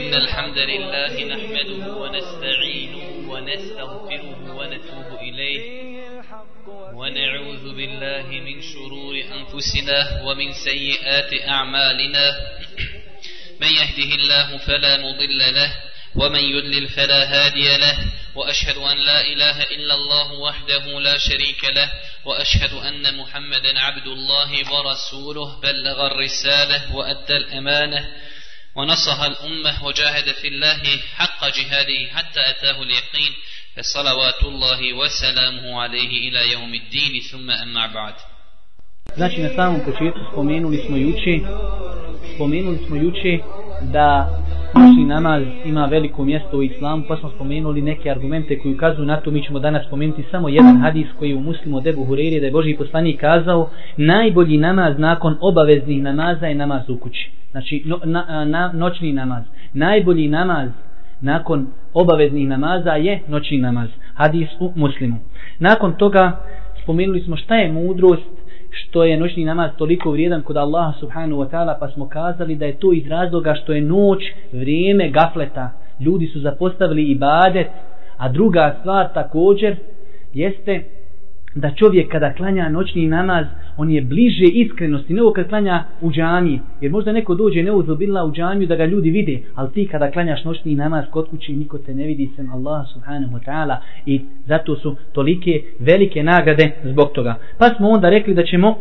إن الحمد لله نحمده ونستعينه ونستغفره ونتوب إليه. ونعوذ بالله من شرور أنفسنا ومن سيئات أعمالنا. من يهده الله فلا مضل له ومن يضلل فلا هادي له. وأشهد أن لا إله إلا الله وحده لا شريك له. وأشهد أن محمدا عبد الله ورسوله. بلغ الرسالة وأدى الأمانة. ونصح الأمة وجاهد في الله حق جهاده حتى أتاه اليقين فصلوات الله وسلامه عليه إلى يوم الدين ثم أما بعد. Znači na samom početku spomenuli smo juče spomenuli smo juče da noćni namaz ima veliko mjesto u islamu pa smo spomenuli neke argumente koji ukazuju na to. Mi ćemo danas spomenuti samo jedan hadis koji je u muslimu od Ebu Hureyri da je Boži poslanik kazao najbolji namaz nakon obaveznih namaza je namaz u kući. Znači no, na, na, noćni namaz. Najbolji namaz nakon obaveznih namaza je noćni namaz. Hadis u muslimu. Nakon toga spomenuli smo šta je mudrost što je noćni namaz toliko vrijedan kod Allaha subhanahu wa ta'ala pa smo kazali da je to iz razloga što je noć vrijeme gafleta. Ljudi su zapostavili ibadet. A druga stvar također jeste da čovjek kada klanja noćni namaz on je bliže iskrenosti nego kad klanja u džamiji jer možda neko dođe neuzubila u džamiju da ga ljudi vide ali ti kada klanjaš noćni namaz kod kući niko te ne vidi sem Allah subhanahu wa ta'ala i zato su tolike velike nagrade zbog toga pa smo onda rekli da ćemo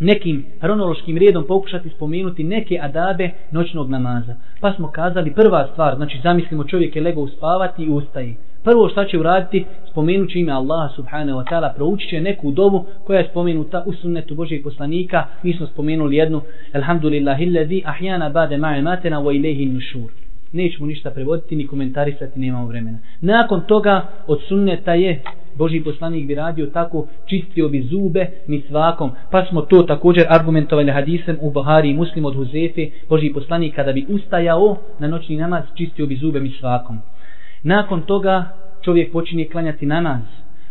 nekim hronološkim redom pokušati spomenuti neke adabe noćnog namaza. Pa smo kazali prva stvar, znači zamislimo čovjek je legao uspavati i ustaje. Prvo šta će uraditi, spomenut će ime Allaha subhanahu wa ta'ala, proučit će neku dovu koja je spomenuta u sunnetu Božijeg poslanika. Mi smo spomenuli jednu, Alhamdulillahi alladhi ahjana bade ma'e matena wa ilehi nušur. Nećemo ništa prevoditi ni komentarisati, nemamo vremena. Nakon toga od sunneta je Boži poslanik bi radio tako, čistio bi zube mi svakom. Pa smo to također argumentovali hadisem u Buhari i Muslim od Huzefe. Boži poslanik kada bi ustajao na noćni namaz, čistio bi zube mi svakom. Nakon toga čovjek počinje klanjati namaz.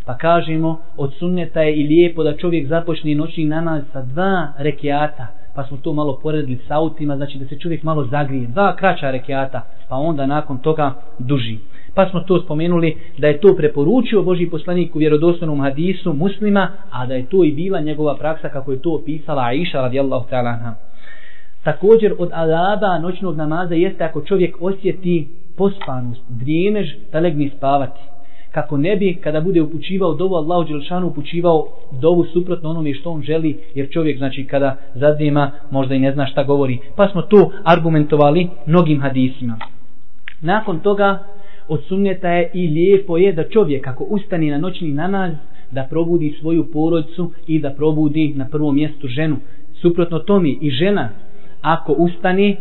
Pa kažemo, od sunneta je i lijepo da čovjek započne noćni namaz sa dva rekiata. Pa smo to malo poredili sa autima, znači da se čovjek malo zagrije. Dva kraća rekiata, pa onda nakon toga duži. Pa smo to spomenuli da je to preporučio Boži poslanik u vjerodostojnom hadisu muslima, a da je to i bila njegova praksa kako je to opisala Aisha radijallahu ta'ala. Također od adaba noćnog namaza jeste ako čovjek osjeti pospanost, drijenež, da legne spavati. Kako ne bi, kada bude upućivao dovu Allahu Đelšanu, upućivao dovu suprotno onome što on želi, jer čovjek, znači, kada zazima, možda i ne zna šta govori. Pa smo to argumentovali mnogim hadisima. Nakon toga, od sunneta je i lijepo je da čovjek, ako ustani na noćni namaz, da probudi svoju porodicu i da probudi na prvom mjestu ženu. Suprotno tomi i žena, ako ustani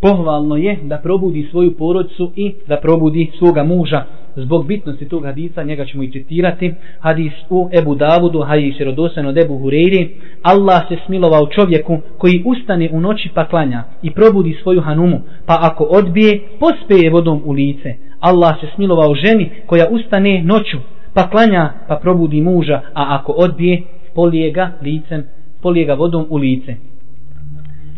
pohvalno je da probudi svoju porodicu i da probudi svoga muža. Zbog bitnosti tog hadisa, njega ćemo i citirati, hadis u Ebu Davudu, hadis je rodosan od Ebu Hureyri, Allah se smilovao čovjeku koji ustane u noći pa klanja i probudi svoju hanumu, pa ako odbije, pospeje vodom u lice. Allah se smilovao ženi koja ustane noću, pa klanja, pa probudi muža, a ako odbije, polije ga licem, polije ga vodom u lice.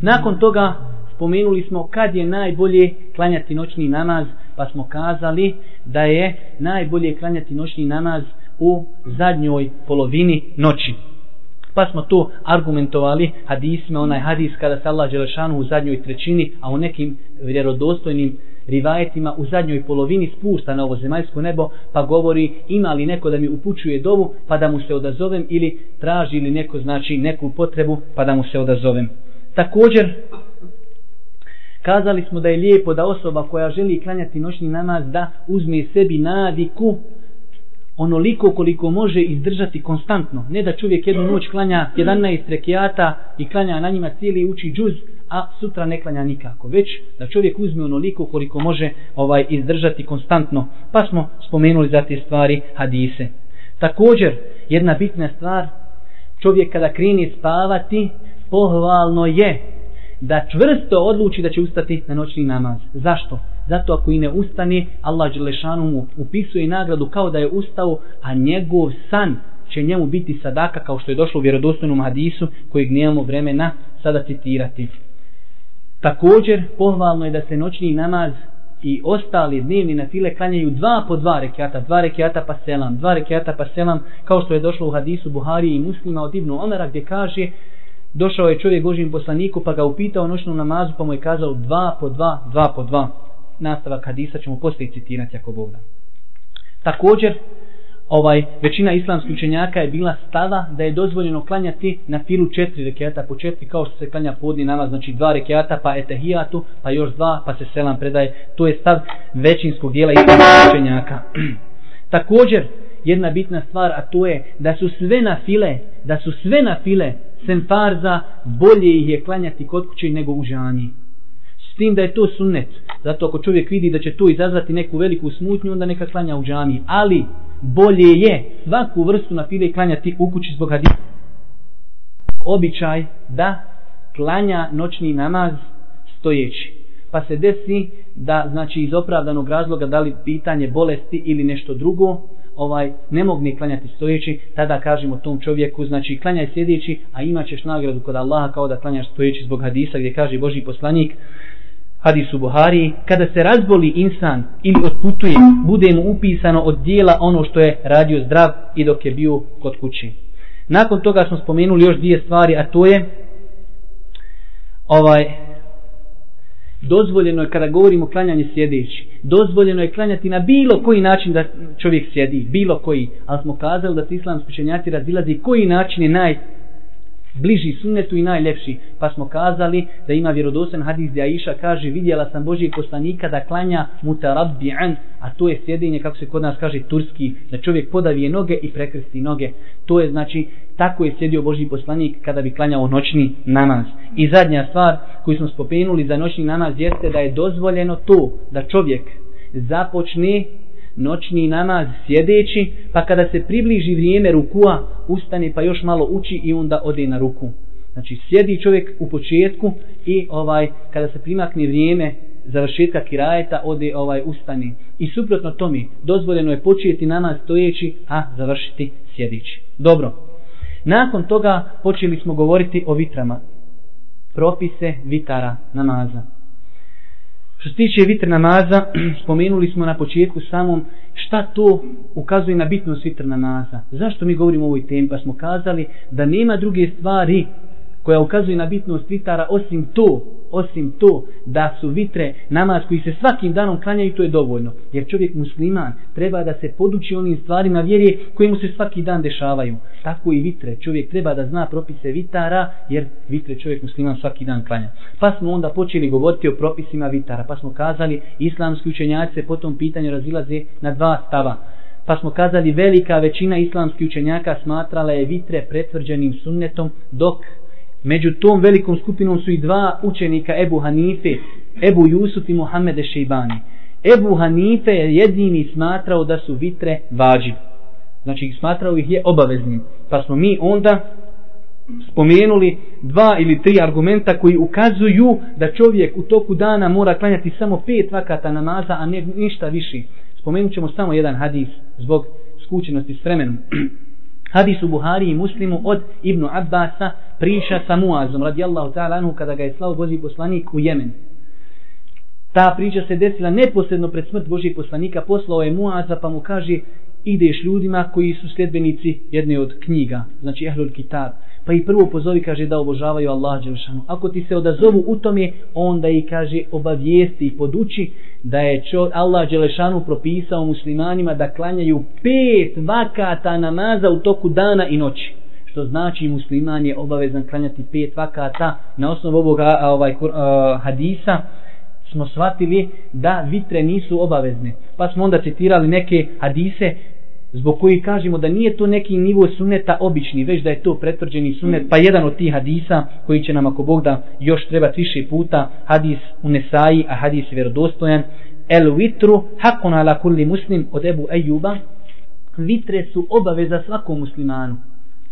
Nakon toga spomenuli smo kad je najbolje klanjati noćni namaz, pa smo kazali da je najbolje klanjati noćni namaz u zadnjoj polovini noći. Pa smo to argumentovali hadisme, onaj hadis kada se Allah Đelešanu u zadnjoj trećini, a u nekim vjerodostojnim rivajetima u zadnjoj polovini spušta na ovo zemaljsko nebo, pa govori ima li neko da mi upućuje dovu, pa da mu se odazovem, ili traži li neko, znači, neku potrebu, pa da mu se odazovem. Također, Kazali smo da je lijepo da osoba koja želi klanjati noćni namaz da uzme sebi naviku onoliko koliko može izdržati konstantno. Ne da čovjek jednu noć klanja 11 rekiata i klanja na njima cijeli uči džuz, a sutra ne klanja nikako. Već da čovjek uzme onoliko koliko može ovaj izdržati konstantno. Pa smo spomenuli za te stvari hadise. Također, jedna bitna stvar, čovjek kada kreni spavati, pohvalno je da čvrsto odluči da će ustati na noćni namaz. Zašto? Zato ako i ne ustane, Allah Đelešanu mu upisuje nagradu kao da je ustao, a njegov san će njemu biti sadaka kao što je došlo u vjerodostojnom hadisu kojeg nemamo vremena sada citirati. Također, pohvalno je da se noćni namaz i ostali dnevni na file klanjaju dva po dva rekiata, dva rekiata pa selam, dva rekiata pa selam, kao što je došlo u hadisu Buhari i muslima od Ibnu Omera gdje kaže došao je čovjek Božim poslaniku pa ga upitao o noćnom namazu pa mu je kazao dva po dva, dva po dva. Nastavak hadisa ćemo poslije citirati ako Bog da. Također, ovaj većina islamskih učenjaka je bila stava da je dozvoljeno klanjati na filu četiri rekiata po četiri kao što se klanja podni namaz, znači dva rekiata pa etehijatu, pa još dva pa se selam predaje. To je stav većinskog dijela islamskih učenjaka. Također, jedna bitna stvar, a to je da su sve na file, da su sve na file sem farza, bolje ih je klanjati kod kuće nego u žanji. S tim da je to sunnet. Zato ako čovjek vidi da će to izazvati neku veliku smutnju, onda neka klanja u džami. Ali bolje je svaku vrstu na file klanjati u kući zbog hadisa. Običaj da klanja noćni namaz stojeći. Pa se desi da znači iz opravdanog razloga da li pitanje bolesti ili nešto drugo, ovaj ne mogne klanjati stojeći, tada kažemo tom čovjeku, znači klanjaj sjedeći, a imaćeš nagradu kod Allaha kao da klanjaš stojeći zbog hadisa gdje kaže Boži poslanik, hadis u Buhari, kada se razboli insan ili otputuje, bude mu upisano od dijela ono što je radio zdrav i dok je bio kod kući. Nakon toga smo spomenuli još dvije stvari, a to je ovaj dozvoljeno je kada govorimo klanjanje sjedeći, dozvoljeno je klanjati na bilo koji način da čovjek sjedi, bilo koji, ali smo kazali da se islamski učenjaci razilazi koji način je naj bliži sunnetu i najljepši. Pa smo kazali da ima vjerodosan hadis gdje Aisha kaže vidjela sam Božijeg poslanika da klanja mutarabbi'an, a to je sjedinje kako se kod nas kaže turski, da čovjek podavije noge i prekrsti noge. To je znači tako je sjedio Božji poslanik kada bi klanjao noćni namaz. I zadnja stvar koju smo spomenuli za noćni namaz jeste da je dozvoljeno to da čovjek započne noćni namaz sjedeći, pa kada se približi vrijeme rukua, ustane pa još malo uči i onda ode na ruku. Znači sjedi čovjek u početku i ovaj kada se primakne vrijeme završetka kirajeta ode ovaj ustani. I suprotno tome, dozvoljeno je početi namaz stojeći, a završiti sjedići. Dobro. Nakon toga počeli smo govoriti o vitrama. Propise vitara namaza. Što se tiče vitr namaza, spomenuli smo na početku samom šta to ukazuje na bitnost vitr namaza. Zašto mi govorimo o ovoj temi? Pa smo kazali da nema druge stvari koja ukazuje na bitnost vitara osim to, osim to da su vitre namaz koji se svakim danom klanjaju to je dovoljno. Jer čovjek musliman treba da se poduči onim stvarima vjerije koje mu se svaki dan dešavaju. Tako i vitre. Čovjek treba da zna propise vitara jer vitre čovjek musliman svaki dan klanja. Pa smo onda počeli govoriti o propisima vitara. Pa smo kazali islamski učenjaci se po tom pitanju razilaze na dva stava. Pa smo kazali velika većina islamskih učenjaka smatrala je vitre pretvrđenim sunnetom dok Među tom velikom skupinom su i dva učenika Ebu Hanife, Ebu Jusuf i Muhammede Šeibani. Ebu Hanife je jedini smatrao da su vitre vađi. Znači smatrao ih je obaveznim. Pa smo mi onda spomenuli dva ili tri argumenta koji ukazuju da čovjek u toku dana mora klanjati samo pet vakata namaza, a ne ništa više. Spomenut ćemo samo jedan hadis zbog skućenosti s vremenom. Hadis u Buhari i Muslimu od Ibnu Abbasa priča sa Muazom radijallahu ta'ala anhu kada ga je slao Boži poslanik u Jemen. Ta priča se desila neposredno pred smrt Božih poslanika, poslao je Muaza pa mu kaže ideš ljudima koji su sljedbenici jedne od knjiga, znači Ehlul Kitab. Pa i prvo pozovi kaže da obožavaju Allah Đelšanu. Ako ti se odazovu u tome, onda i kaže obavijesti i poduči da je čo, Allah Đelešanu propisao muslimanima da klanjaju pet vakata namaza u toku dana i noći. Što znači musliman je obavezan klanjati pet vakata na osnovu ovog ovaj, uh, hadisa smo shvatili da vitre nisu obavezne. Pa smo onda citirali neke hadise zbog koji kažemo da nije to neki nivo suneta obični, već da je to pretvrđeni sunet, pa jedan od tih hadisa koji će nam ako Bog da još treba više puta, hadis u Nesaji, a hadis je vjerodostojan, el vitru hakun ala kulli muslim od Ebu Ejuba, vitre su obaveza svakom muslimanu.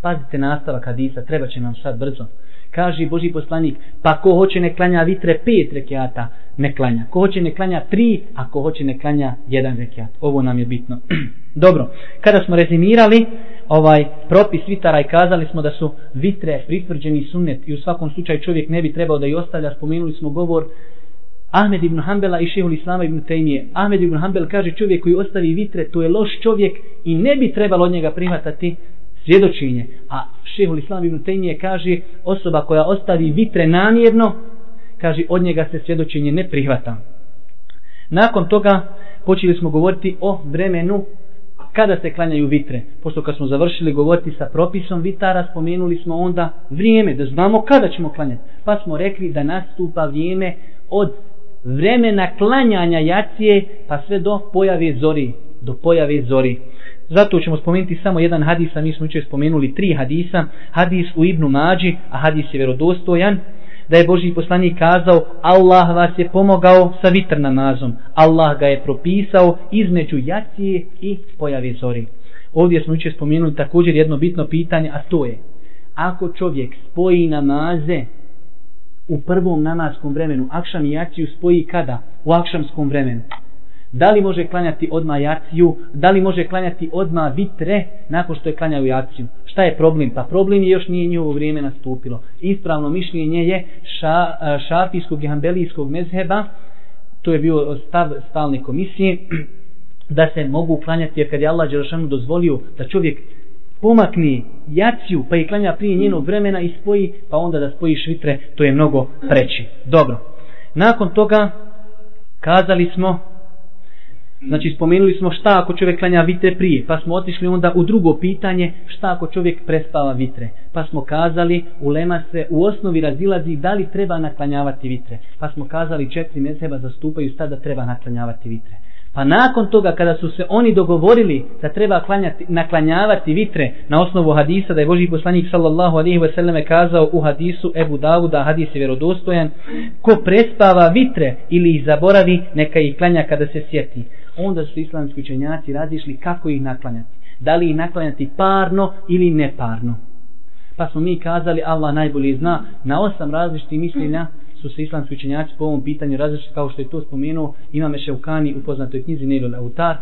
Pazite nastavak hadisa, treba će nam sad brzo. Kaže Boži poslanik, pa ko hoće ne klanja vitre pet rekiata, ne klanja. Ko hoće ne klanja tri, a ko hoće ne klanja jedan rekiat. Ovo nam je bitno. Dobro, kada smo rezimirali ovaj propis vitara i kazali smo da su vitre pritvrđeni sunnet i u svakom slučaju čovjek ne bi trebao da i ostavlja. Spomenuli smo govor Ahmed ibn Hanbala i šehul Islama ibn Tejmije. Ahmed ibn Hanbel kaže čovjek koji ostavi vitre, to je loš čovjek i ne bi trebalo od njega prihvatati svjedočenje. A šehul Islam ibn Tejmije kaže osoba koja ostavi vitre namjerno, kaže od njega se svjedočenje ne prihvata. Nakon toga počeli smo govoriti o vremenu kada se klanjaju vitre. Pošto kad smo završili govoriti sa propisom vitara, spomenuli smo onda vrijeme, da znamo kada ćemo klanjati. Pa smo rekli da nastupa vrijeme od vremena klanjanja jacije pa sve do pojave zori. Do pojave zori. Zato ćemo spomenuti samo jedan hadis, a mi smo učer spomenuli tri hadisa. Hadis u Ibnu Mađi, a hadis je vjerodostojan da je Boži poslanik kazao Allah vas je pomogao sa vitr namazom. Allah ga je propisao između jacije i pojave zori. Ovdje smo učer spomenuli također jedno bitno pitanje, a to je ako čovjek spoji namaze u prvom namaskom vremenu, akšam i jaciju spoji kada? U akšamskom vremenu da li može klanjati odma jaciju, da li može klanjati odma vitre nakon što je klanjao jaciju. Šta je problem? Pa problem je još nije njihovo vrijeme nastupilo. Ispravno mišljenje je ša, e, šafijskog i hambelijskog mezheba, to je bio stav stalne komisije, da se mogu klanjati, jer kad je Allah Đerašanu dozvolio da čovjek pomakni jaciju, pa i klanja prije njenog vremena i spoji, pa onda da spoji švitre, to je mnogo preći. Dobro. Nakon toga, kazali smo Znači spomenuli smo šta ako čovjek klanja vitre prije, pa smo otišli onda u drugo pitanje šta ako čovjek prespava vitre. Pa smo kazali, u Lema se u osnovi razilazi da li treba naklanjavati vitre. Pa smo kazali četiri mezheba zastupaju šta da treba naklanjavati vitre. Pa nakon toga kada su se oni dogovorili da treba klanjati, naklanjavati vitre na osnovu hadisa da je Boži poslanik sallallahu alaihi ve selleme kazao u hadisu Ebu Davuda, hadis je vjerodostojan, ko prespava vitre ili ih zaboravi, neka ih klanja kada se sjeti onda su islamski učenjaci razišli kako ih naklanjati. Da li ih naklanjati parno ili neparno. Pa smo mi kazali, Allah najbolje zna, na osam različitih mišljenja su se islamski učenjaci po ovom pitanju različiti, kao što je to spomenuo, imame Šeukani u poznatoj knjizi Nilo Lautar.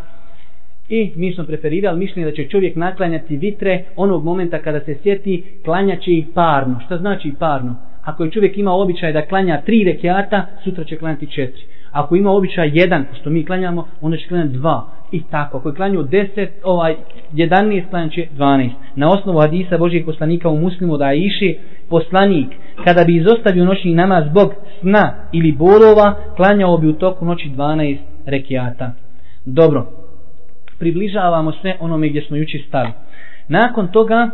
I mi smo preferirali mišljenje da će čovjek naklanjati vitre onog momenta kada se sjeti, klanjaći i parno. Šta znači parno? Ako je čovjek ima običaj da klanja tri rekiata, sutra će klanjati četiri. Ako ima običaj jedan, što mi klanjamo, onda će klanjati dva. I tako, ako je klanjao deset, ovaj, jedanest klanjat će dvanest. Na osnovu hadisa Božijeg poslanika u muslimu da iši poslanik, kada bi izostavio noćni namaz zbog sna ili bolova, klanjao bi u toku noći dvanest rekiata. Dobro, približavamo se onome gdje smo juči stali. Nakon toga,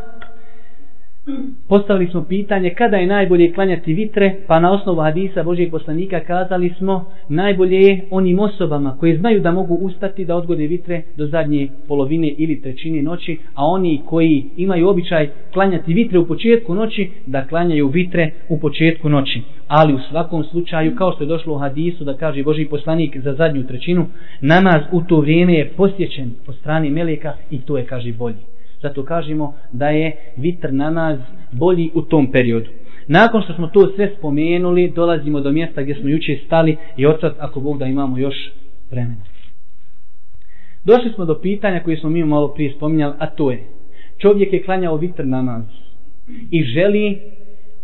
Postavili smo pitanje kada je najbolje klanjati vitre, pa na osnovu hadisa Božijeg poslanika kazali smo najbolje je onim osobama koji znaju da mogu ustati da odgode vitre do zadnje polovine ili trećine noći, a oni koji imaju običaj klanjati vitre u početku noći, da klanjaju vitre u početku noći. Ali u svakom slučaju, kao što je došlo u hadisu da kaže Božji poslanik za zadnju trećinu, namaz u to vrijeme je posjećen od strani Meleka i to je, kaže, bolji. Zato kažemo da je vitr namaz bolji u tom periodu. Nakon što smo to sve spomenuli, dolazimo do mjesta gdje smo juče stali i odsad ako Bog da imamo još vremena. Došli smo do pitanja koje smo mi malo prije spominjali, a to je čovjek je klanjao vitr namaz i želi,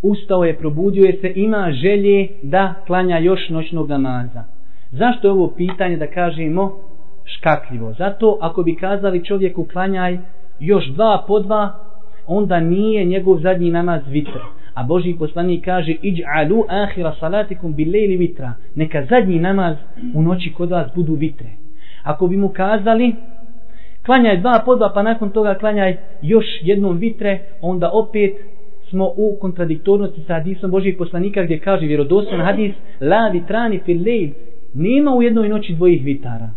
ustao je, probudio je se, ima želje da klanja još noćnog namaza. Zašto je ovo pitanje da kažemo škakljivo? Zato ako bi kazali čovjeku klanjaj još dva po dva, onda nije njegov zadnji namaz vitr. A Boži poslanik kaže, iđ'alu ahira salatikum bilejli vitra. Neka zadnji namaz u noći kod vas budu vitre. Ako bi mu kazali, klanjaj dva po dva, pa nakon toga klanjaj još jednom vitre, onda opet smo u kontradiktornosti sa hadisom Božijeg poslanika gdje kaže vjerodostan hadis, la vitrani fil lejl, nema u jednoj noći dvojih vitara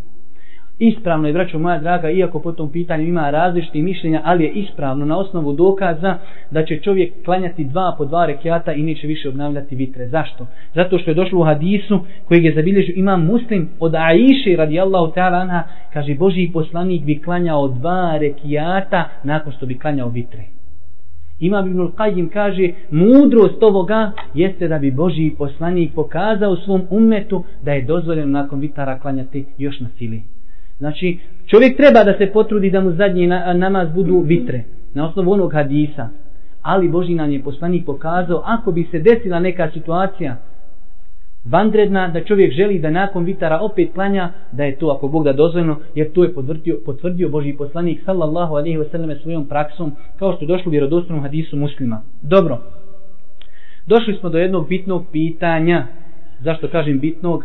ispravno je, braćo moja draga, iako po tom pitanju ima različitih mišljenja, ali je ispravno na osnovu dokaza da će čovjek klanjati dva po dva rekiata i neće više obnavljati vitre. Zašto? Zato što je došlo u hadisu kojeg je zabilježio imam muslim od Aiše radijallahu ta'ala anha, kaže Boži poslanik bi klanjao dva rekiata nakon što bi klanjao vitre. Imam Ibn Qayyim kaže, mudrost ovoga jeste da bi Boži poslanik pokazao svom umetu da je dozvoljeno nakon vitara klanjati još na sili. Znači, čovjek treba da se potrudi da mu zadnji namaz budu vitre. na osnovu onog hadisa. Ali Boži nam je poslanik pokazao, ako bi se desila neka situacija vanredna, da čovjek želi da nakon vitara opet klanja, da je to ako Bog da dozvoljeno, jer to je potvrdio, potvrdio Boži poslanik sallallahu alaihi wasallam svojom praksom, kao što je došlo u vjerodostojnom hadisu muslima. Dobro, došli smo do jednog bitnog pitanja. Zašto kažem bitnog?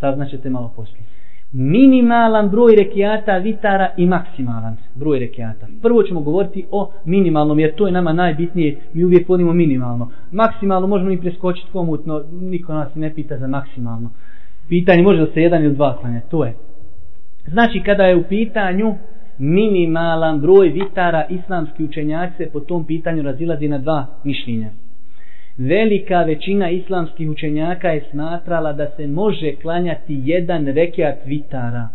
Saznaćete malo poslije minimalan broj rekiata vitara i maksimalan broj rekiata. Prvo ćemo govoriti o minimalnom, jer to je nama najbitnije, mi uvijek volimo minimalno. Maksimalno možemo i preskočiti komutno, niko nas ne pita za maksimalno. Pitanje može da se jedan ili dva klanja, to je. Znači, kada je u pitanju minimalan broj vitara, islamski učenjaci se po tom pitanju razilazi na dva mišljenja velika većina islamskih učenjaka je smatrala da se može klanjati jedan rekiat vitara.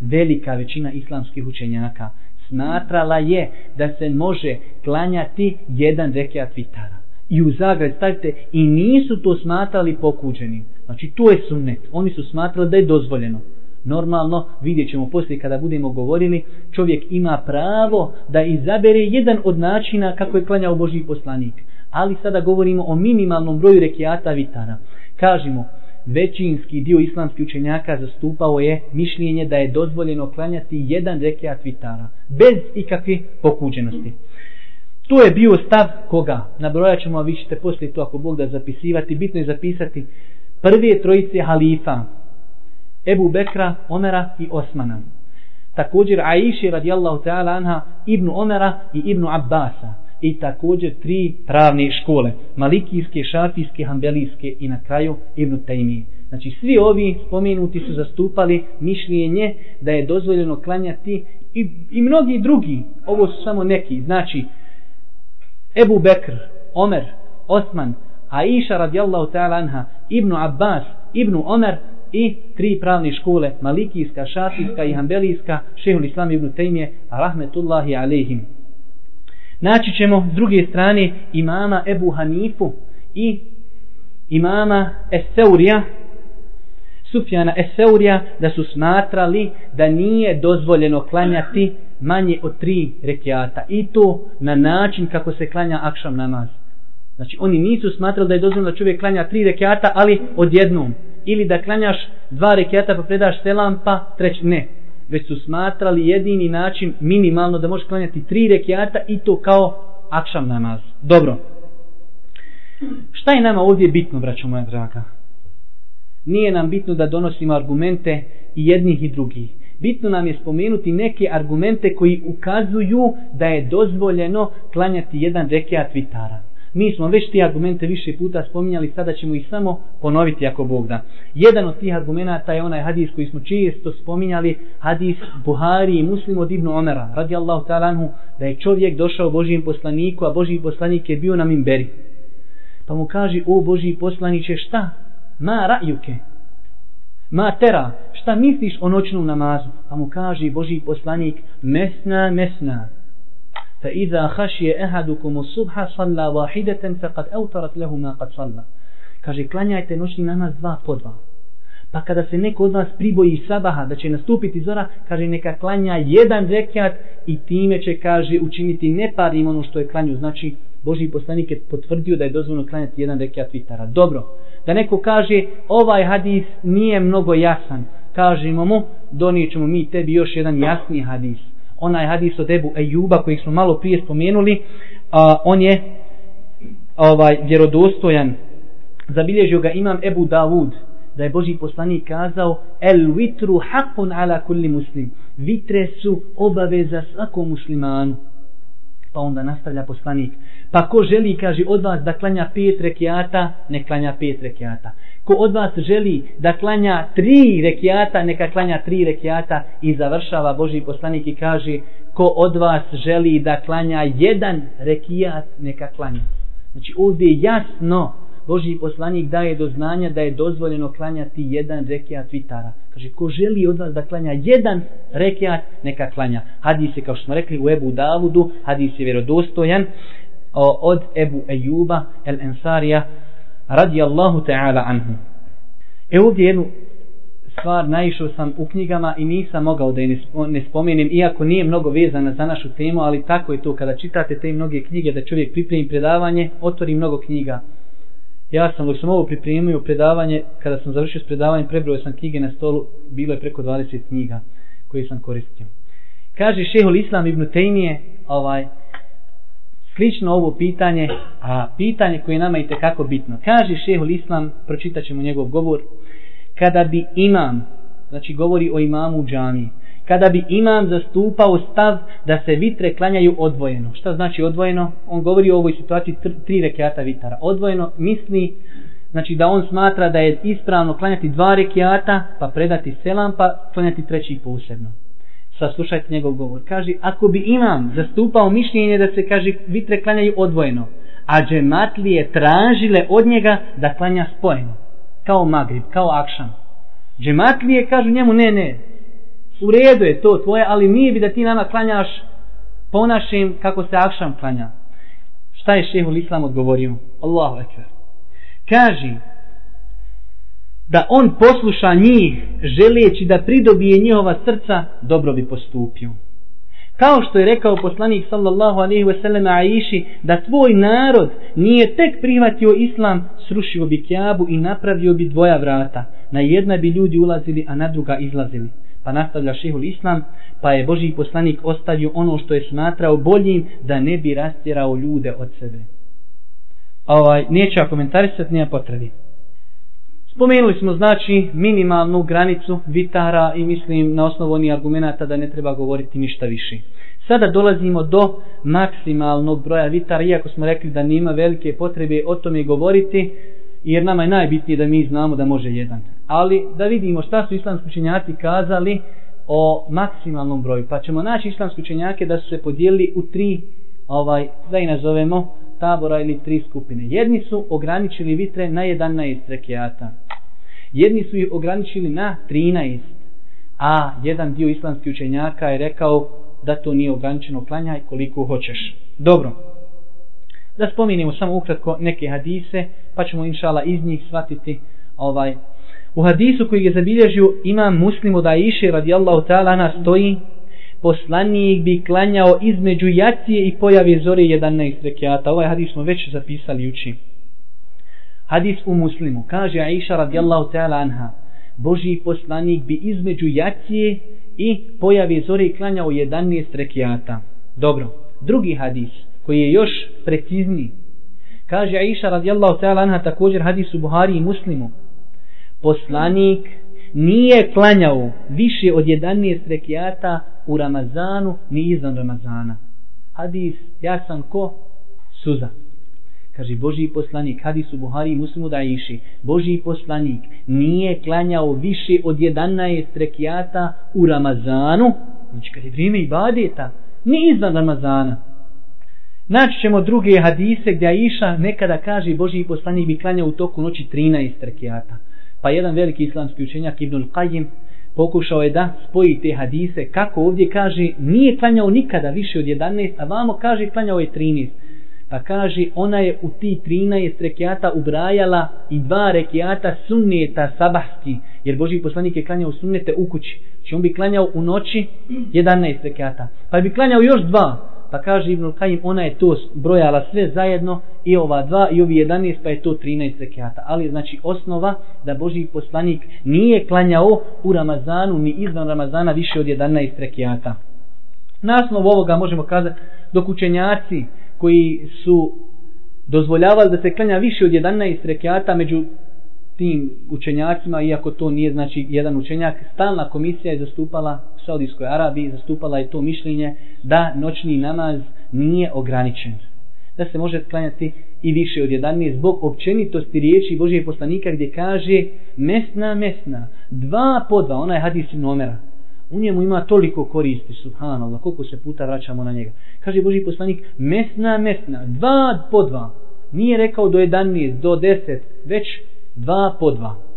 Velika većina islamskih učenjaka smatrala je da se može klanjati jedan rekiat vitara. I u zagrad stavite, i nisu to smatrali pokuđeni. Znači, to je sunnet. Oni su smatrali da je dozvoljeno. Normalno, vidjet ćemo poslije kada budemo govorili, čovjek ima pravo da izabere jedan od načina kako je klanjao Božji poslanik ali sada govorimo o minimalnom broju rekiata vitara. Kažemo, većinski dio islamskih učenjaka zastupao je mišljenje da je dozvoljeno klanjati jedan rekiat vitara, bez ikakve pokuđenosti. To je bio stav koga? Nabrojat ćemo, a vi ćete poslije to ako Bog da zapisivati, bitno je zapisati prve trojice halifa, Ebu Bekra, Omera i Osmana. Također Aiši radijallahu ta'ala anha, Ibnu Omera i Ibnu Abbasa i također tri pravne škole, malikijske, šafijske, hambelijske i na kraju Ibn Taymije. Znači svi ovi spomenuti su zastupali mišljenje da je dozvoljeno klanjati i, i mnogi drugi, ovo su samo neki, znači Ebu Bekr, Omer, Osman, Aisha radijallahu ta'ala anha, Ibnu Abbas, Ibnu Omer i tri pravne škole, malikijska, šafijska i hambelijska, šehul islam Ibn Tejmije, rahmetullahi alaihim. Naći ćemo s druge strane imama Ebu Hanifu i imama Eseurija, Sufjana Eseurija, da su smatrali da nije dozvoljeno klanjati manje od tri rekiata. I to na način kako se klanja akšam namaz. Znači, oni nisu smatrali da je dozvoljeno da čovjek klanja tri rekiata, ali odjednom. Ili da klanjaš dva rekiata pa predaš selam, pa treći. Ne već su smatrali jedini način minimalno da može klanjati tri rekiata i to kao akšam namaz. Dobro. Šta je nama ovdje bitno, braćo moja draga? Nije nam bitno da donosimo argumente i jednih i drugih. Bitno nam je spomenuti neke argumente koji ukazuju da je dozvoljeno klanjati jedan rekiat vitara. Mi smo već ti argumente više puta spominjali, sada ćemo ih samo ponoviti ako Bog da. Jedan od tih argumenta je onaj hadis koji smo često spominjali, hadis Buhari i Muslim od Ibnu Omera, radi Allahu talanhu, da je čovjek došao Božijem poslaniku, a Božiji poslanik je bio na mimberi. Pa mu kaže, o Božiji poslaniće, šta? Ma rajuke. Ma tera, šta misliš o noćnom namazu? Pa mu kaže Boži poslanik, mesna, mesna. فإذا خشي أحدكم الصبح صلى واحدة فقد أوترت له ما قد صلى kaže klanjajte noćni namaz dva po dva pa kada se neko od vas priboji sabaha da će nastupiti zora kaže neka klanja jedan rekiat i time će kaže učiniti neparim ono što je klanju znači Boži poslanik je potvrdio da je dozvoljeno klanjati jedan rekiat vitara dobro da neko kaže ovaj hadis nije mnogo jasan kažemo mu donijećemo mi tebi još jedan jasni hadis onaj hadis od Ebu Ejuba koji smo malo prije spomenuli, a, on je ovaj vjerodostojan. Zabilježio ga imam Ebu Davud, da je Boži poslanik kazao El vitru hakun ala kulli muslim. Vitre su obaveza svakom muslimanu. Pa onda nastavlja poslanik. Pa ko želi, kaže, od vas da klanja pet rekiata, ne klanja pet rekiata ko od vas želi da klanja tri rekiata, neka klanja tri rekiata i završava Boži poslanik i kaže ko od vas želi da klanja jedan rekiat, neka klanja. Znači ovdje je jasno Boži poslanik daje do znanja da je dozvoljeno klanjati jedan rekiat vitara. Kaže, ko želi od vas da klanja jedan rekiat, neka klanja. Hadis je, kao što smo rekli, u Ebu Davudu, hadis je vjerodostojan od Ebu Ejuba, El Ensarija, radi Allahu ta'ala anhu. E ovdje jednu stvar naišao sam u knjigama i nisam mogao da je ne spomenem, iako nije mnogo vezana za našu temu, ali tako je to kada čitate te mnoge knjige da čovjek pripremi predavanje, otvori mnogo knjiga. Ja sam, dok sam ovo pripremio predavanje, kada sam završio s predavanjem, prebrojio sam knjige na stolu, bilo je preko 20 knjiga koje sam koristio. Kaže šehol Islam ibn Tejmije, ovaj, slično ovo pitanje, a pitanje koje nama i kako bitno. Kaže šehol Islam, pročitat ćemo njegov govor, kada bi imam, znači govori o imamu u džami, kada bi imam zastupao stav da se vitre klanjaju odvojeno. Šta znači odvojeno? On govori o ovoj situaciji tri rekiata vitara. Odvojeno misli znači da on smatra da je ispravno klanjati dva rekiata, pa predati selam, pa klanjati treći posebno. Saslušajte njegov govor. Kaže, ako bi imam zastupao mišljenje da se, kaže, vitre klanjaju odvojeno, a džematlije tražile od njega da klanja spojeno kao Magrib, kao Akšan. Džematlije kažu njemu, ne, ne, u redu je to tvoje, ali nije bi da ti nama klanjaš po našem kako se Akšan klanja. Šta je šehul Islam odgovorio? Allahu ekber. Kaži da on posluša njih želeći da pridobije njihova srca, dobro bi postupio. Kao što je rekao poslanik sallallahu alaihi ve sellem Aiši da tvoj narod nije tek prihvatio islam, srušio bi kjabu i napravio bi dvoja vrata. Na jedna bi ljudi ulazili, a na druga izlazili. Pa nastavlja šehul islam, pa je Boži poslanik ostavio ono što je smatrao boljim da ne bi rastjerao ljude od sebe. Ovaj, neću ja komentarisati, nema potrebi. Spomenuli smo znači minimalnu granicu vitara i mislim na osnovu onih argumenta da ne treba govoriti ništa više. Sada dolazimo do maksimalnog broja vitara, iako smo rekli da nima velike potrebe o tome govoriti, jer nama je najbitnije da mi znamo da može jedan. Ali da vidimo šta su islamski učenjaci kazali o maksimalnom broju. Pa ćemo naći islamski učenjake da su se podijelili u tri, ovaj, da i nazovemo, tabora ili tri skupine. Jedni su ograničili vitre na 11 rekiata. Jedni su ih ograničili na 13. A jedan dio islamskih učenjaka je rekao da to nije ograničeno klanjaj koliko hoćeš. Dobro. Da spominimo samo ukratko neke hadise, pa ćemo inšala iz njih shvatiti ovaj. U hadisu koji je zabilježio imam muslimu da iše radijallahu ta'ala na stoji poslanik bi klanjao između jacije i pojave zore 11 rekiata. Ovaj hadis smo već zapisali uči. Hadis u muslimu. Kaže Aisha radijallahu ta'ala anha. Boži poslanik bi između jacije i pojave zore klanjao 11 rekiata. Dobro. Drugi hadis koji je još precizni. Kaže Aisha radijallahu ta'ala anha također hadis u Buhari i muslimu. Poslanik nije klanjao više od 11 rekiata u Ramazanu ni izvan Ramazana. Hadis, ja sam ko? Suza. Kaže Boži poslanik, hadis u Buhari Muslimu da iši, Boži poslanik nije klanjao više od 11 rekiata u Ramazanu, znači kad je vrijeme ibadeta, ni izvan Ramazana. Naći ćemo druge hadise gdje Aisha nekada kaže Boži poslanik bi klanjao u toku noći 13 rekiata. Pa jedan veliki islamski učenjak Ibnul Qajim pokušao je da spoji te hadise kako ovdje kaže nije klanjao nikada više od 11 a vamo kaže klanjao je 13 pa kaže ona je u ti 13 rekiata ubrajala i dva rekiata sunneta sabahski jer Boži poslanik je klanjao sunnete u kući. Znači on bi klanjao u noći 11 rekiata. Pa bi klanjao još dva pa kaže Ibn Kajim, ona je to brojala sve zajedno i ova dva i ovi 11 pa je to 13 zekijata. Ali znači osnova da Boži poslanik nije klanjao u Ramazanu ni izvan Ramazana više od 11 zekijata. Na osnovu ovoga možemo kazati dok učenjaci koji su dozvoljavali da se klanja više od 11 rekiata među tim učenjacima, iako to nije znači jedan učenjak, stalna komisija je zastupala Saudijskoj Arabiji, zastupala je to mišljenje da noćni namaz nije ograničen. Da se može sklanjati i više od 11 zbog općenitosti riječi Božije poslanika gdje kaže mesna, mesna, dva po dva, ona je hadis nomera. U njemu ima toliko koristi, subhanallah, koliko se puta vraćamo na njega. Kaže Božji poslanik, mesna, mesna, dva po dva. Nije rekao do 11, do 10, već dva po dva.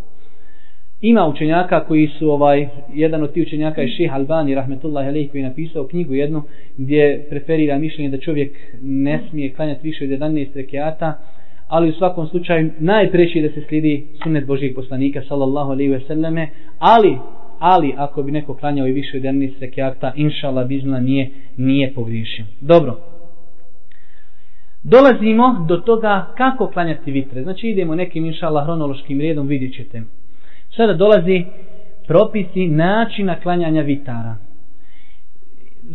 Ima učenjaka koji su ovaj jedan od tih učenjaka je Šejh Albani rahmetullahi alejhi koji je napisao knjigu jednu gdje preferira mišljenje da čovjek ne smije klanjati više od 11 rekata, ali u svakom slučaju najpreći je da se slijedi sunnet Božijeg poslanika sallallahu alaihi ve selleme, ali ali ako bi neko klanjao i više od 11 rekiata, inšala bizna nije, nije pogriješio. Dobro. Dolazimo do toga kako klanjati vitre. Znači idemo nekim inšala hronološkim redom, vidjet ćete. Sada dolazi propisi načina klanjanja vitara.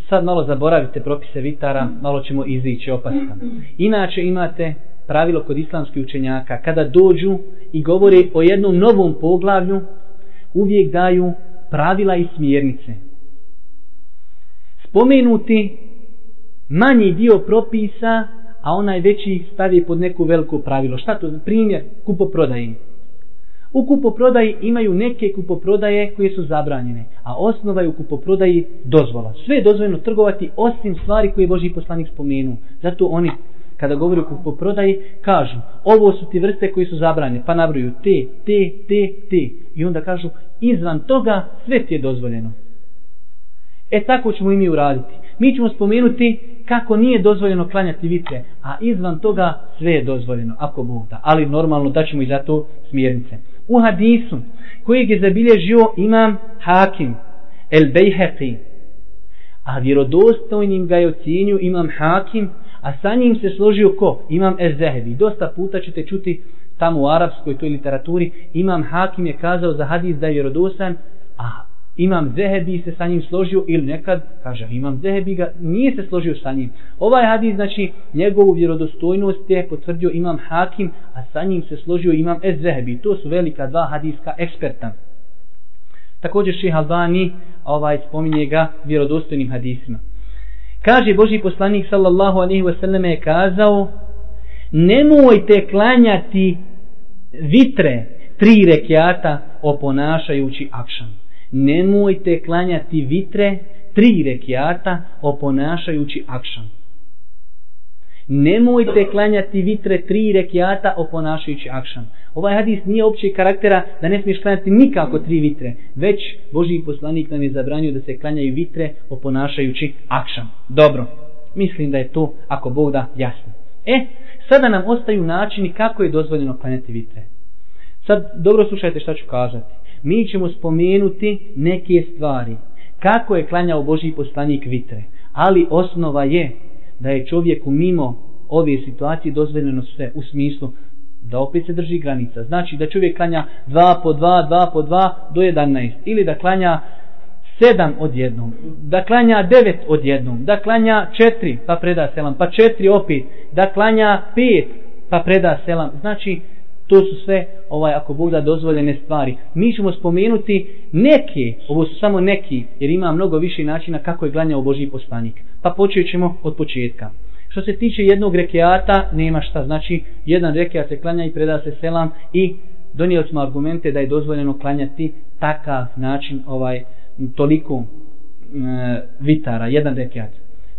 Sad malo zaboravite propise vitara, malo ćemo izići opaska. Inače imate pravilo kod islamskih učenjaka, kada dođu i govore o jednom novom poglavlju, uvijek daju pravila i smjernice. Spomenuti manji dio propisa, a onaj veći stavi pod neku veliko pravilo. Šta to? Primjer, kupoprodaje. U kupoprodaji imaju neke kupoprodaje koje su zabranjene, a osnova je u kupoprodaji dozvola. Sve je dozvoljeno trgovati osim stvari koje je Boži poslanik spomenu. Zato oni kada govori o kupoprodaji, kažu, ovo su ti vrste koji su zabrane, pa nabruju te, te, te, te. I onda kažu, izvan toga sve ti je dozvoljeno. E tako ćemo i mi uraditi. Mi ćemo spomenuti kako nije dozvoljeno klanjati vitre, a izvan toga sve je dozvoljeno, ako Bog da. Ali normalno da ćemo i za to smjernice. U hadisu kojeg je zabilježio imam Hakim, El Bejheqi, a vjerodostojnim ga je ocijenio imam Hakim, a sa njim se složio ko? Imam Ezehebi. Dosta puta ćete čuti tamo u arapskoj toj literaturi, imam Hakim je kazao za hadis da je vjerodosan, a imam Zehebi se sa njim složio ili nekad, kaže imam Zehebi ga, nije se složio sa njim. Ovaj hadis, znači, njegovu vjerodostojnost je potvrdio imam Hakim, a sa njim se složio imam Ezehebi. To su velika dva hadiska eksperta. Također ših Albani ovaj, spominje ga vjerodostojnim hadisima. Kaže Boži poslanik sallallahu alaihi wa sallam je kazao nemojte klanjati vitre tri rekiata oponašajući akšan. Nemojte klanjati vitre tri rekiata oponašajući akšan nemojte klanjati vitre tri rekiata oponašajući akšan. Ovaj hadis nije općeg karaktera da ne smiješ klanjati nikako tri vitre, već Boži poslanik nam je zabranio da se klanjaju vitre oponašajući akšan. Dobro, mislim da je to, ako Bog da, jasno. E, sada nam ostaju načini kako je dozvoljeno klanjati vitre. Sad, dobro slušajte šta ću kazati. Mi ćemo spomenuti neke stvari. Kako je klanjao Boži poslanik vitre. Ali osnova je da je čovjeku mimo ove situacije dozvoljeno sve u smislu da opet se drži granica. Znači da čovjek klanja 2 po 2, 2 po 2 do 11. Ili da klanja 7 od jednom. Da klanja 9 od jednom. Da klanja 4 pa preda selam. Pa 4 opet. Da klanja 5 pa preda selam. Znači to su sve ovaj ako Bog da dozvoljene stvari. Mi ćemo spomenuti neke, ovo su samo neki, jer ima mnogo više načina kako je glanjao Boži poslanik. Pa počet ćemo od početka. Što se tiče jednog rekeata, nema šta. Znači, jedan rekeat se klanja i preda se selam i donijeli smo argumente da je dozvoljeno klanjati takav način, ovaj, toliko e, vitara, jedan rekiat.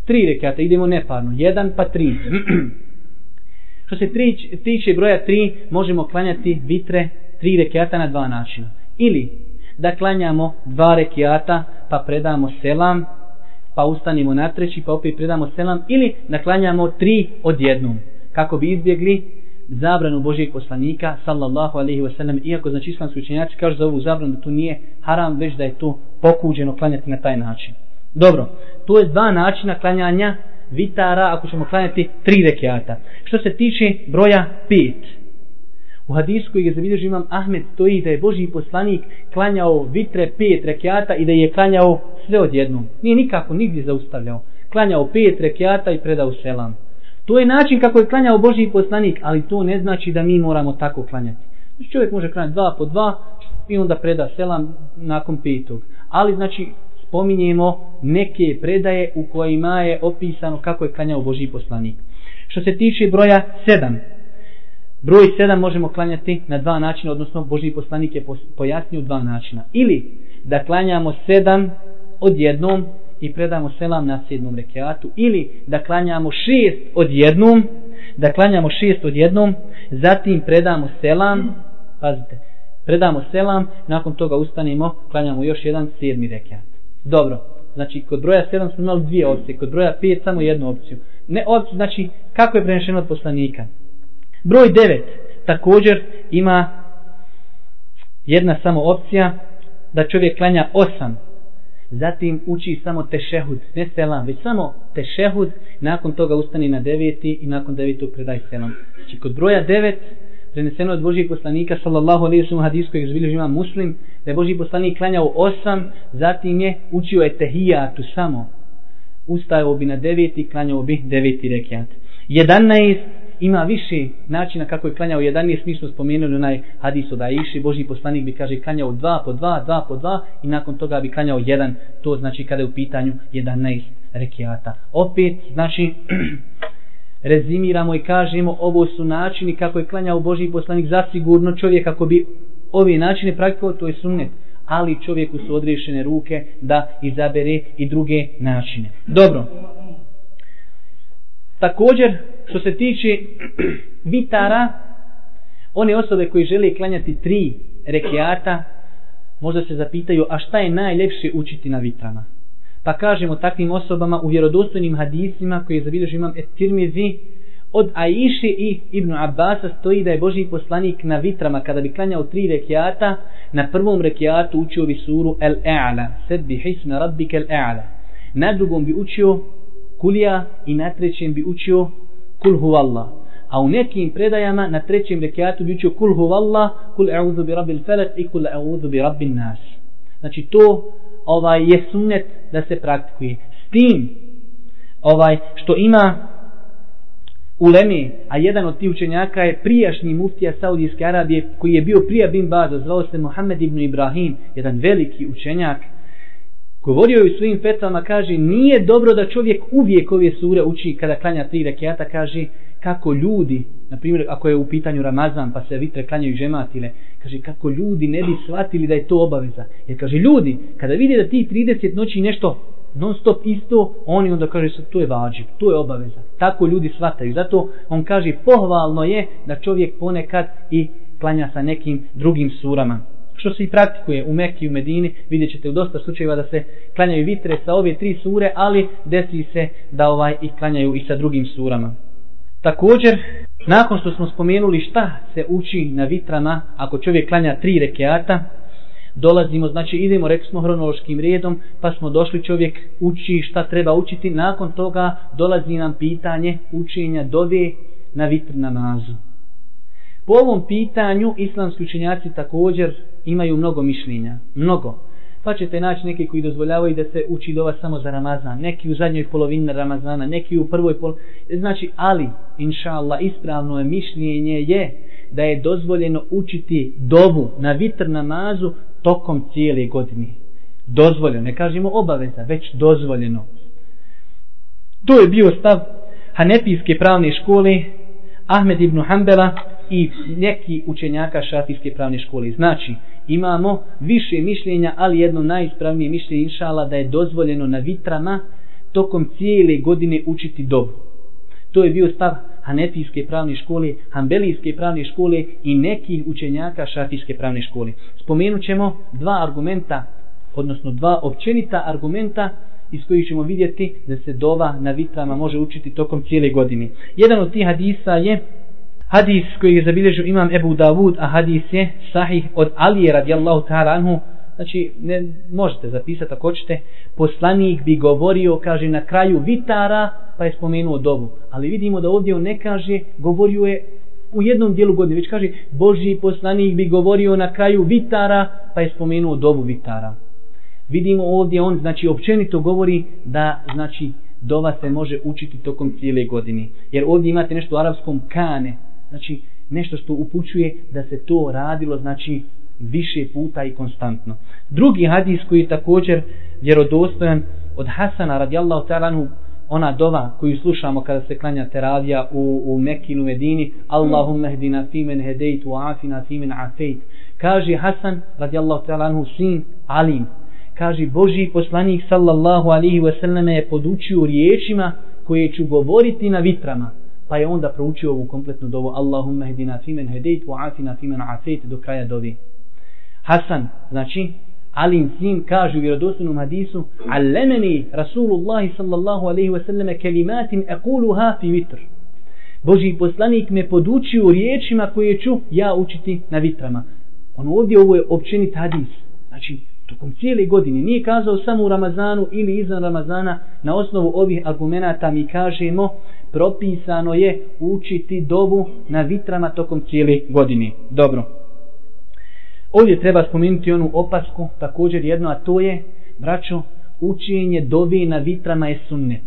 Tri rekeata, idemo neparno, jedan pa tri. Što se tri, tiče broja tri, možemo klanjati vitre tri rekiata na dva načina. Ili da klanjamo dva rekiata pa predamo selam, pa ustanimo na treći pa opet predamo selam, ili da klanjamo tri odjednom, kako bi izbjegli zabranu Božijeg poslanika, sallallahu alaihi wa sallam, iako znači islamski učenjaci kažu za ovu zabranu da to nije haram, već da je to pokuđeno klanjati na taj način. Dobro, to je dva načina klanjanja vitara ako ćemo klanjati tri rekiata. Što se tiče broja pet. U hadisu koji je zabilježi imam Ahmed stoji da je Boži poslanik klanjao vitre pet rekiata i da je klanjao sve odjednom. Nije nikako nigdje zaustavljao. Klanjao pet rekiata i predao selam. To je način kako je klanjao Boži poslanik, ali to ne znači da mi moramo tako klanjati. Znači čovjek može klanjati dva po dva i onda preda selam nakon petog. Ali znači spominjemo neke predaje u kojima je opisano kako je klanjao Boži poslanik. Što se tiče broja 7, broj 7 možemo klanjati na dva načina, odnosno Boži poslanik je pojasnio dva načina. Ili da klanjamo 7 odjednom i predamo selam na sedmom rekiatu, ili da klanjamo 6 odjednom, da klanjamo 6 odjednom, zatim predamo selam, pazite, predamo selam, nakon toga ustanemo, klanjamo još jedan sedmi rekiat. Dobro, znači kod broja 7 smo imali dvije opcije, kod broja 5 samo jednu opciju. Ne opciju, znači kako je prenešeno od poslanika? Broj 9 također ima jedna samo opcija da čovjek klanja osam zatim uči samo tešehud, ne selam, već samo tešehud, nakon toga ustani na deveti i nakon devetog predaj selam. Znači kod broja devet, preneseno od Božijeg poslanika, sallallahu alaihi sallam hadijskoj kojeg ima muslim, da je Boži poslanik klanjao osam, zatim je učio je tehijatu samo. Ustajao bi na deveti, klanjao bi deveti rekiat. Jedanaest, ima više načina kako je klanjao. 11 mi smo spomenuli onaj hadis od Aiši Boži poslanik bi kaže klanjao dva po dva, dva po dva i nakon toga bi klanjao jedan. To znači kada je u pitanju 11 rekiata. Opet znači rezimiramo i kažemo ovo su načini kako je klanjao Boži poslanik. Zasigurno čovjek ako bi ovi načini praktikovao to je sunnet. Ali čovjeku su odrešene ruke da izabere i druge načine. Dobro. Također, što se tiče vitara, one osobe koji žele klanjati tri rekiata, možda se zapitaju, a šta je najljepše učiti na vitrama? Pa kažemo takvim osobama u vjerodostojnim hadisima koje je zabilježio imam etirmizi, od Aiše i Ibn Abbasa stoji da je Boži poslanik na vitrama kada bi klanjao tri rekiata, na prvom rekiatu učio bi suru El-E'ala, sedbi hisna rabbike El E'la. Na drugom bi učio kulija i na trećem bi učio kul huvallah. A u nekim predajama na trećem rekiatu bi učio kul huvallah, kul e'udhu bi rabbil felak i kul e'udhu bi rabbil nas. Znači to ovaj je sunnet da se praktikuje. S tim ovaj što ima u a jedan od tih učenjaka je prijašnji muftija Saudijske Arabije koji je bio prija bin Baza, zvao se Mohamed ibn Ibrahim, jedan veliki učenjak, govorio je u svojim fetvama, kaže, nije dobro da čovjek uvijek ove sure uči kada klanja tri rekiata, kaže, kako ljudi, na primjer, ako je u pitanju Ramazan, pa se vitre klanjaju žematile, kaže, kako ljudi ne bi shvatili da je to obaveza. Jer kaže, ljudi, kada vidi da ti 30 noći nešto non stop isto, oni onda kaže, to je vađib, to je obaveza. Tako ljudi shvataju. Zato on kaže, pohvalno je da čovjek ponekad i klanja sa nekim drugim surama što se i praktikuje u Mekki i u Medini, vidjet ćete u dosta slučajeva da se klanjaju vitre sa ove tri sure, ali desi se da ovaj i klanjaju i sa drugim surama. Također, nakon što smo spomenuli šta se uči na vitrama, ako čovjek klanja tri rekeata, dolazimo, znači idemo, rekli smo hronološkim redom, pa smo došli čovjek uči šta treba učiti, nakon toga dolazi nam pitanje učenja dove na vitr namazu. Po ovom pitanju islamski učenjaci također imaju mnogo mišljenja. Mnogo. Pa ćete naći neki koji dozvoljavaju da se uči dova samo za Ramazan. Neki u zadnjoj polovini Ramazana, neki u prvoj polovini. Znači, ali, inša Allah, ispravno je mišljenje je da je dozvoljeno učiti dovu na vitr namazu tokom cijele godine. Dozvoljeno, ne kažemo obaveza, već dozvoljeno. To je bio stav Hanefijske pravne škole Ahmed ibn Hanbala i neki učenjaka šafijske pravne škole. Znači, imamo više mišljenja, ali jedno najispravnije mišljenje, inšala, da je dozvoljeno na vitrama tokom cijele godine učiti dobu. To je bio stav Hanefijske pravne škole, Hanbelijske pravne škole i nekih učenjaka šafijske pravne škole. Spomenut ćemo dva argumenta, odnosno dva općenita argumenta iz kojih ćemo vidjeti da se dova na vitrama može učiti tokom cijele godine. Jedan od tih hadisa je Hadis koji je zabilježio imam Ebu Davud, a hadis je sahih od Alije radijallahu ta'ala anhu, znači ne možete zapisati ako hoćete, poslanik bi govorio, kaže, na kraju vitara, pa je spomenuo dobu. Ali vidimo da ovdje on ne kaže, govorio je u jednom dijelu godine, već kaže, Boži poslanik bi govorio na kraju vitara, pa je spomenuo dobu vitara. Vidimo ovdje on, znači, općenito govori da, znači, dova se može učiti tokom cijele godine. Jer ovdje imate nešto u arapskom kane, znači nešto što upućuje da se to radilo znači više puta i konstantno. Drugi hadis koji je također vjerodostojan od Hasana radijallahu ta'ala ona dova koju slušamo kada se klanja teravija u, u Mekinu Medini Allahumma hdina fimen hedejt wa afina fimen afejt kaže Hasan radijallahu ta'ala anhu sin Alim kaže Boži poslanik sallallahu alihi wasallam je podučio riječima koje ću govoriti na vitrama pa je onda proučio ovu kompletnu dovu Allahumma hdina fimen hedejt wa afina fimen afejt do kraja dovi Hasan, znači Alin sin kaže u vjerodostojnom hadisu Allemeni Rasulullah sallallahu alaihi wa sallam kelimatin ekuluha fi vitr Boži poslanik me podučio riječima koje ću ja učiti na vitrama. On ovdje ovo je općenit hadis. Znači, tokom cijele godine. Nije kazao samo u Ramazanu ili izvan Ramazana. Na osnovu ovih argumenta mi kažemo propisano je učiti dovu na vitrama tokom cijele godine. Dobro. Ovdje treba spomenuti onu opasku, također jedno, a to je, braćo, učenje dovi na vitrama je sunnet.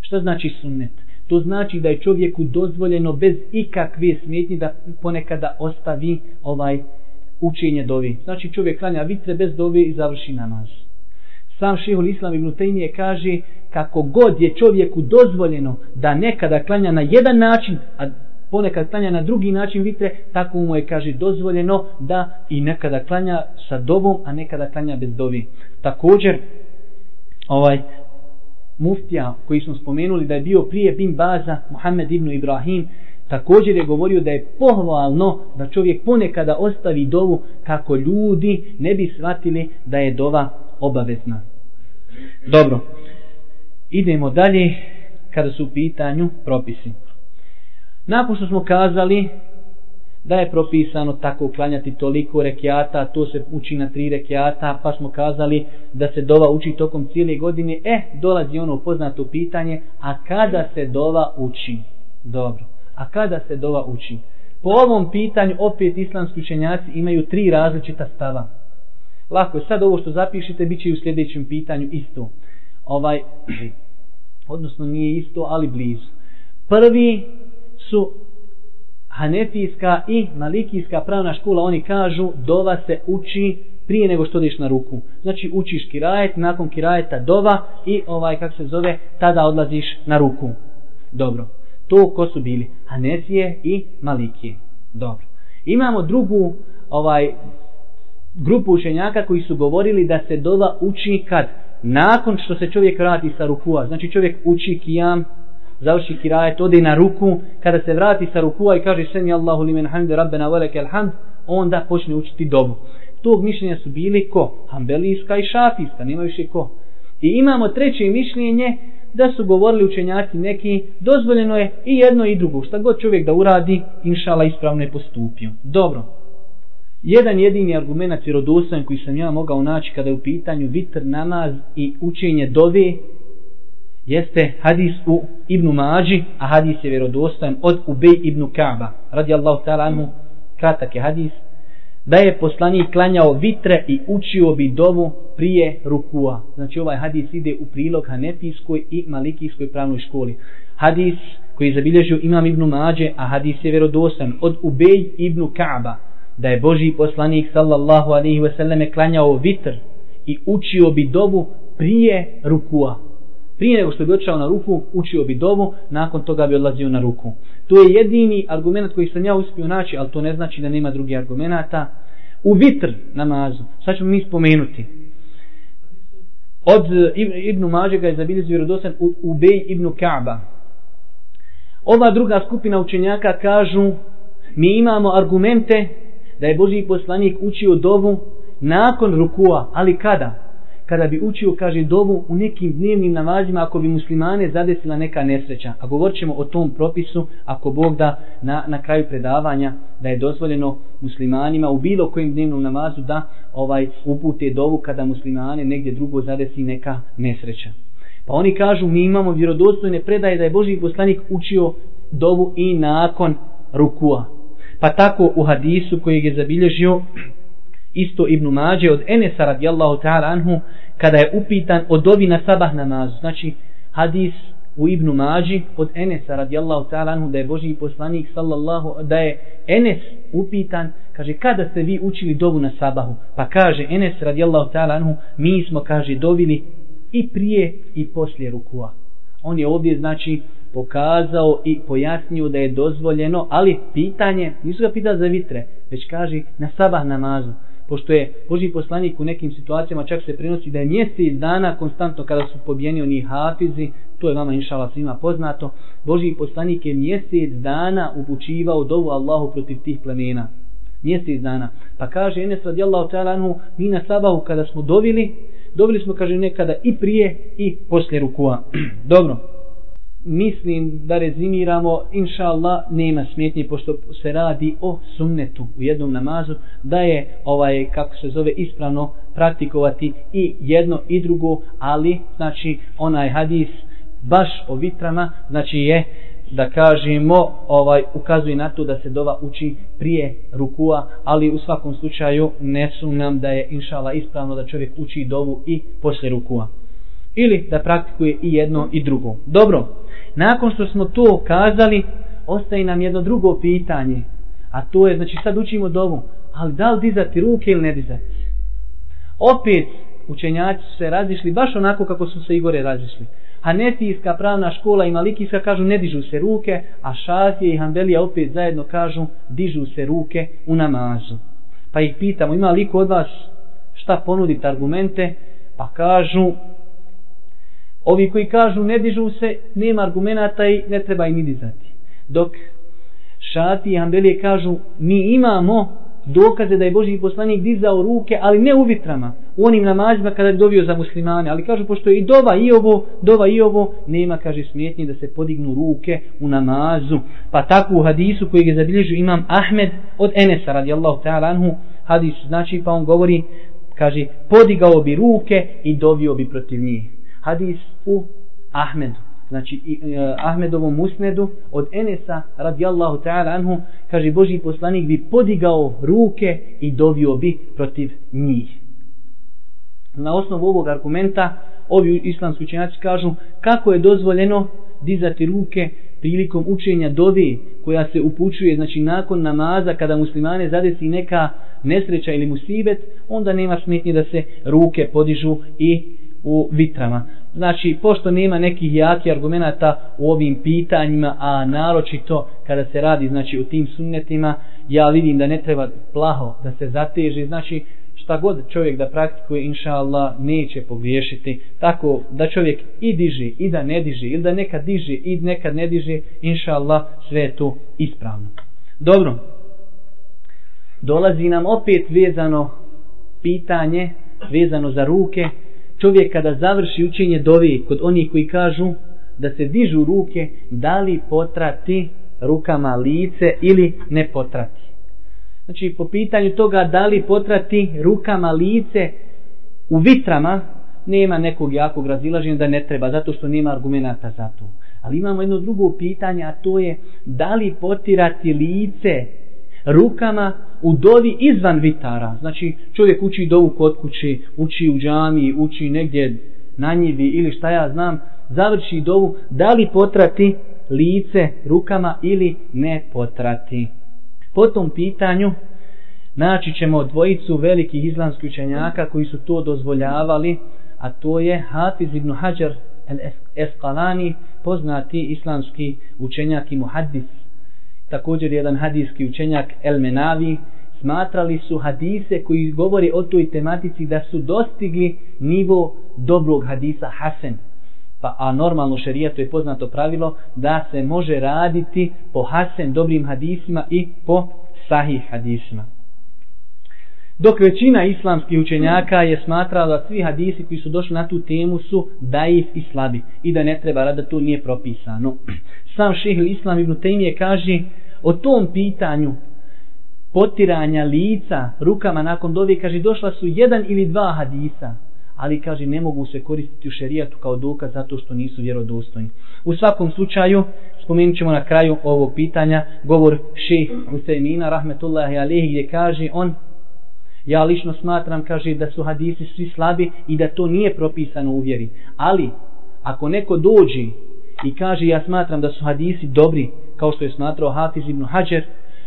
Šta znači sunnet? To znači da je čovjeku dozvoljeno bez ikakve smetnje da ponekada ostavi ovaj učenje dovi. Znači čovjek klanja vitre bez dovi i završi namaz. Sam šehol Islam ibn Tejmije kaže kako god je čovjeku dozvoljeno da nekada klanja na jedan način, a ponekad klanja na drugi način vitre, tako mu je, kaže, dozvoljeno da i nekada klanja sa dobom, a nekada klanja bez dovi. Također, ovaj muftija koji smo spomenuli da je bio prije bin baza Muhammed ibn Ibrahim, također je govorio da je pohvalno da čovjek ponekada ostavi dovu kako ljudi ne bi shvatili da je dova obavezna. Dobro, idemo dalje kada su u pitanju propisi. Nakon što smo kazali da je propisano tako uklanjati toliko rekiata, to se uči na tri rekiata, pa smo kazali da se dova uči tokom cijele godine, e, dolazi ono poznato pitanje, a kada se dova uči? Dobro, a kada se dova uči? Po ovom pitanju opet islamski učenjaci imaju tri različita stava. Lako je, sad ovo što zapišete, bit će i u sljedećem pitanju isto. Ovaj, odnosno nije isto, ali blizu. Prvi su Hanefijska i Malikijska pravna škola, oni kažu dova se uči prije nego što odeš na ruku. Znači učiš kirajet, nakon kirajeta dova i ovaj kako se zove, tada odlaziš na ruku. Dobro. To ko su bili? Hanefije i Malikije. Dobro. Imamo drugu ovaj grupu učenjaka koji su govorili da se dova uči kad? Nakon što se čovjek vrati sa rukua. Znači čovjek uči kijam, završi kirajet, ode na ruku, kada se vrati sa rukua i kaže Semi Allahu limen hamde rabbena velike alhamd, onda počne učiti dobu. Tog mišljenja su bili ko? Hambelijska i šafijska, nema više ko. I imamo treće mišljenje da su govorili učenjaci neki, dozvoljeno je i jedno i drugo, šta god čovjek da uradi, inšala ispravno je postupio. Dobro. Jedan jedini argument vjerodostojan koji sam ja mogao naći kada je u pitanju vitr namaz i učenje dove jeste hadis u Ibnu Mađi, a hadis je vjerodostojan od Ubej Ibnu Kaaba, radijallahu ta'ala anhu, kratak je hadis, da je poslanik klanjao vitre i učio bi dovu prije rukua. Znači ovaj hadis ide u prilog Hanefijskoj i Malikijskoj pravnoj školi. Hadis koji je zabilježio Imam Ibnu Mađe, a hadis je vjerodostan od Ubej Ibnu Kaaba, da je Boži poslanik sallallahu alaihi wasallam klanjao vitr i učio bi dovu prije rukua prije nego što bi odšao na ruku, učio bi dovu, nakon toga bi odlazio na ruku. To je jedini argument koji sam ja uspio naći, ali to ne znači da nema drugih argumenta. U vitr namazu, sad ćemo mi spomenuti. Od Ibnu Mađega je zabilizio vjerodosan u Ubej Ibnu Kaaba. Ova druga skupina učenjaka kažu, mi imamo argumente da je Boži poslanik učio dovu nakon rukua, ali kada? Kada bi učio, kaže, dovu u nekim dnevnim namazima ako bi muslimane zadesila neka nesreća. A govorit ćemo o tom propisu ako Bog da na, na kraju predavanja da je dozvoljeno muslimanima u bilo kojem dnevnom namazu da ovaj upute dovu kada muslimane negdje drugo zadesi neka nesreća. Pa oni kažu, mi imamo vjerodostojne predaje da je Boži poslanik učio dovu i nakon rukua. Pa tako u hadisu koji je zabilježio isto Ibn Mađe od Enesa radijallahu ta'ala anhu kada je upitan o dovi na sabah namazu. Znači hadis u Ibn Mađi od Enesa radijallahu ta'ala anhu da je Boži poslanik sallallahu da je Enes upitan kaže kada ste vi učili dovu na sabahu pa kaže Enes radijallahu ta'ala anhu mi smo kaže dovili i prije i poslije rukua. On je ovdje znači pokazao i pojasnio da je dozvoljeno, ali pitanje, nisu ga pitali za vitre, već kaže na sabah namazu pošto je Boži poslanik u nekim situacijama čak se prenosi da je mjesec dana konstantno kada su pobijeni oni hafizi, to je vama inšala svima poznato, Boži poslanik je mjesec dana upućivao dovu Allahu protiv tih plemena. Mjesec dana. Pa kaže Enes radijallahu ta'ala anhu, mi na sabahu kada smo dovili, dovili smo, kaže, nekada i prije i poslije rukua. Dobro mislim da rezimiramo, inša Allah, nema smetnje, pošto se radi o sunnetu u jednom namazu, da je, ovaj, kako se zove, ispravno praktikovati i jedno i drugo, ali, znači, onaj hadis baš o vitrama, znači je, da kažemo, ovaj, ukazuje na to da se dova uči prije rukua, ali u svakom slučaju ne sumnjam da je, inša Allah, ispravno da čovjek uči dovu i poslije rukua ili da praktikuje i jedno i drugo. Dobro, nakon što smo to kazali, ostaje nam jedno drugo pitanje, a to je, znači sad učimo dovu, ali da li dizati ruke ili ne dizati? Opet učenjaci se razišli baš onako kako su se Igore razišli. Hanefijska pravna škola i Malikijska kažu ne dižu se ruke, a Šafije i Hanbelija opet zajedno kažu dižu se ruke u namazu. Pa ih pitamo, ima li od vas šta ponuditi argumente? Pa kažu Ovi koji kažu ne dižu se, nema argumenta i ne treba im dizati. Dok šati i hambelije kažu mi imamo dokaze da je Boži poslanik dizao ruke, ali ne u vitrama, u onim namazima kada je dovio za muslimane. Ali kažu, pošto je i dova i ovo, dova i ovo, nema, kaže, smjetnje da se podignu ruke u namazu. Pa tako u hadisu koji je zabilježio imam Ahmed od Enesa radijallahu ta'ala anhu, hadis znači pa on govori, kaže, podigao bi ruke i dovio bi protiv njih hadis u Ahmedu. Znači, uh, Ahmedovom musnedu od Enesa radijallahu ta'ala anhu, kaže Boži poslanik bi podigao ruke i dovio bi protiv njih. Na osnovu ovog argumenta, ovi islamski učenjaci kažu kako je dozvoljeno dizati ruke prilikom učenja dovi koja se upućuje, znači nakon namaza kada muslimane zadesi neka nesreća ili musibet, onda nema smetnje da se ruke podižu i u vitrama. Znači, pošto nema nekih jakih argumenta u ovim pitanjima, a naročito kada se radi znači u tim sunnetima, ja vidim da ne treba plaho da se zateži, znači šta god čovjek da praktikuje, inša Allah, neće pogriješiti. Tako da čovjek i diži, i da ne diže, ili da nekad diži, i nekad ne diže, inša Allah, sve je to ispravno. Dobro, dolazi nam opet vezano pitanje, vezano za ruke, čovjek kada završi učenje dovi kod onih koji kažu da se dižu ruke, da li potrati rukama lice ili ne potrati. Znači, po pitanju toga da li potrati rukama lice u vitrama, nema nekog jakog razilaženja da ne treba, zato što nema argumenta za to. Ali imamo jedno drugo pitanje, a to je da li potirati lice rukama u dovi izvan vitara. Znači čovjek uči dovu kod kući, uči u džami, uči negdje na njivi ili šta ja znam, završi dovu, da li potrati lice rukama ili ne potrati. Po tom pitanju naći ćemo dvojicu velikih islamskih učenjaka koji su to dozvoljavali, a to je Hafiz ibn Hajar el Eskalani, poznati islamski učenjak i muhaddis također jedan hadijski učenjak El Menavi, smatrali su hadise koji govori o toj tematici da su dostigli nivo dobrog hadisa Hasen. Pa, a normalno šerijeto je poznato pravilo da se može raditi po Hasen dobrim hadisima i po sahih hadisima. Dok većina islamskih učenjaka je smatrala da svi hadisi koji su došli na tu temu su daif i slabi i da ne treba rada to nije propisano. Sam šehl Islam ibn Taymiye kaže o tom pitanju potiranja lica rukama nakon dove, kaže došla su jedan ili dva hadisa, ali kaže ne mogu se koristiti u šerijatu kao dokaz zato što nisu vjerodostojni. U svakom slučaju, spomenut ćemo na kraju ovog pitanja, govor šeh Usejmina, rahmetullahi alihi, gdje kaže on, ja lično smatram, kaže da su hadisi svi slabi i da to nije propisano u vjeri. Ali, ako neko dođi i kaže ja smatram da su hadisi dobri, kao što je smatrao Hafiz ibn Hajar,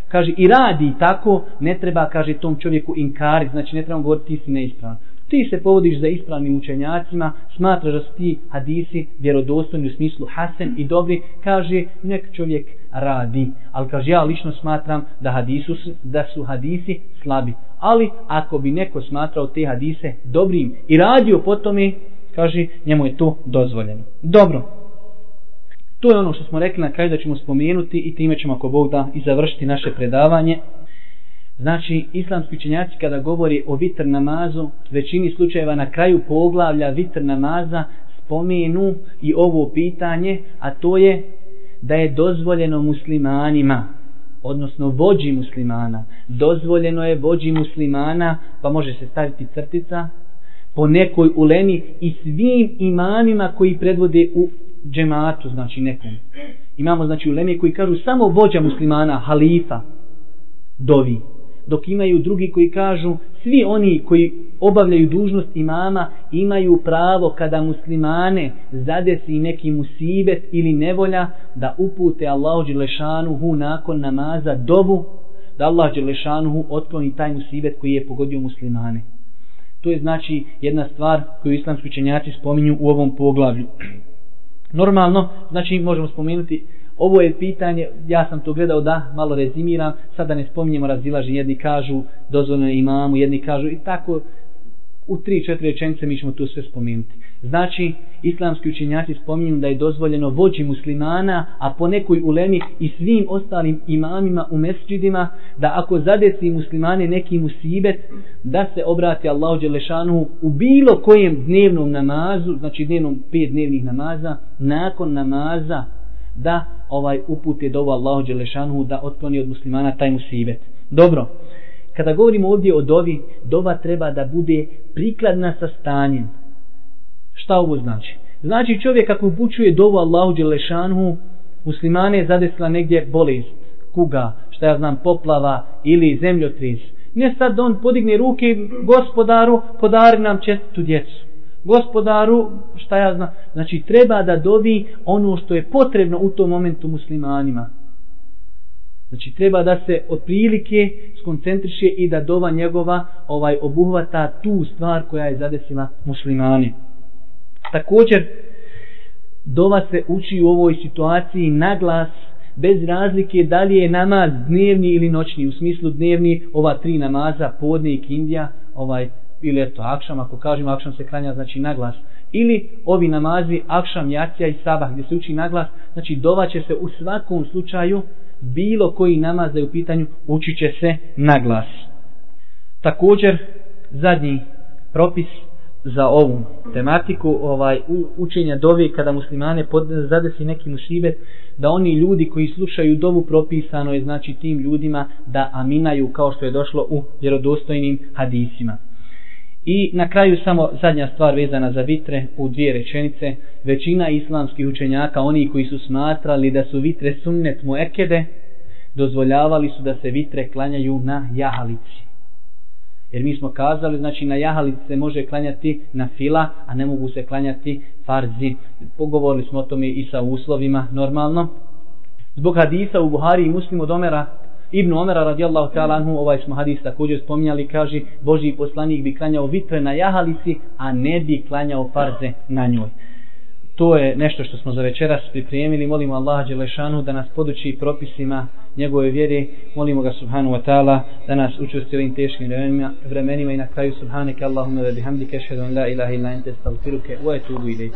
kaže i radi tako, ne treba, kaže tom čovjeku inkari, znači ne treba govoriti ti si neispravan. Ti se povodiš za ispravnim učenjacima, smatraš da su ti hadisi vjerodostojni u smislu hasen i dobri, kaže nek čovjek radi. Ali kaže ja lično smatram da, hadisu, da su hadisi slabi. Ali ako bi neko smatrao te hadise dobrim i radio po tome, kaže njemu je to dozvoljeno. Dobro, To je ono što smo rekli na kraju da ćemo spomenuti i time ćemo ako Bog da i završiti naše predavanje. Znači, islamski učenjaci kada govori o vitr namazu, većini slučajeva na kraju poglavlja vitr namaza spomenu i ovo pitanje, a to je da je dozvoljeno muslimanima, odnosno vođi muslimana, dozvoljeno je vođi muslimana, pa može se staviti crtica, po nekoj ulemi i svim imanima koji predvode u džematu, znači nekom. Imamo znači ulemi koji kažu samo vođa muslimana, halifa, dovi. Dok imaju drugi koji kažu svi oni koji obavljaju dužnost imama imaju pravo kada muslimane zadesi neki musibet ili nevolja da upute Allahu Đelešanuhu nakon namaza dovu da Allah Đelešanuhu otkloni taj musibet koji je pogodio muslimane. To je znači jedna stvar koju islamski učenjaci spominju u ovom poglavlju. Normalno, znači možemo spomenuti Ovo je pitanje, ja sam to gledao da malo rezimiram, sada ne spominjemo razilaži, jedni kažu dozvoljeno imamu, jedni kažu i tako u tri, četiri rečenice mi ćemo tu sve spomenuti. Znači, islamski učenjaci spominju da je dozvoljeno vođi muslimana, a po nekoj ulemi i svim ostalim imamima u mesđidima, da ako zadesi muslimane neki musibet, da se obrati Allahu Đelešanu u bilo kojem dnevnom namazu, znači dnevnom pet dnevnih namaza, nakon namaza, da ovaj upute dovu Allahu Đelešanu da otkloni od muslimana taj musibet. Dobro, kada govorimo ovdje o dovi, dova treba da bude prikladna sa stanjem. Šta ovo znači? Znači čovjek ako upućuje dovu Allahu Đelešanu, muslimane je zadesila negdje bolest, kuga, šta ja znam, poplava ili zemljotris. Ne sad on podigne ruke gospodaru, podari nam čestitu djecu gospodaru, šta ja znam, znači treba da dovi ono što je potrebno u tom momentu muslimanima. Znači treba da se otprilike skoncentriše i da dova njegova ovaj obuhvata tu stvar koja je zadesila muslimani. Također, dova se uči u ovoj situaciji na glas bez razlike da li je namaz dnevni ili noćni. U smislu dnevni ova tri namaza, podne i kindija, ovaj ili eto akšam, ako kažemo akšam se kranja znači naglas, ili ovi namazi akšam, jacija i sabah gdje se uči naglas, znači dova će se u svakom slučaju bilo koji namaz da je u pitanju učit će se naglas. Također zadnji propis za ovu tematiku ovaj u, učenja dovi kada muslimane pod, zadesi neki musibet da oni ljudi koji slušaju dovu propisano je znači tim ljudima da aminaju kao što je došlo u vjerodostojnim hadisima. I na kraju samo zadnja stvar vezana za vitre u dvije rečenice. Većina islamskih učenjaka, oni koji su smatrali da su vitre sunnet muekede, dozvoljavali su da se vitre klanjaju na jahalici. Jer mi smo kazali, znači na jahalici se može klanjati na fila, a ne mogu se klanjati farzi. Pogovorili smo o tome i sa uslovima normalno. Zbog hadisa u Buhari i muslimu domera Ibn Omera radijallahu ta'ala anhu, ovaj smo hadis također spominjali, kaže Boži poslanik bi klanjao vitre na jahalici, a ne bi klanjao farze na njoj. To je nešto što smo za večeras pripremili. Molimo Allaha Đelešanu da nas poduči propisima njegove vjere. Molimo ga Subhanu wa ta'ala da nas učusti ovim teškim vremenima, vremenima i na kraju Subhaneke Allahumma ve bihamdike šedun la ilaha illa ente stavfiruke wa etubu ilaihi.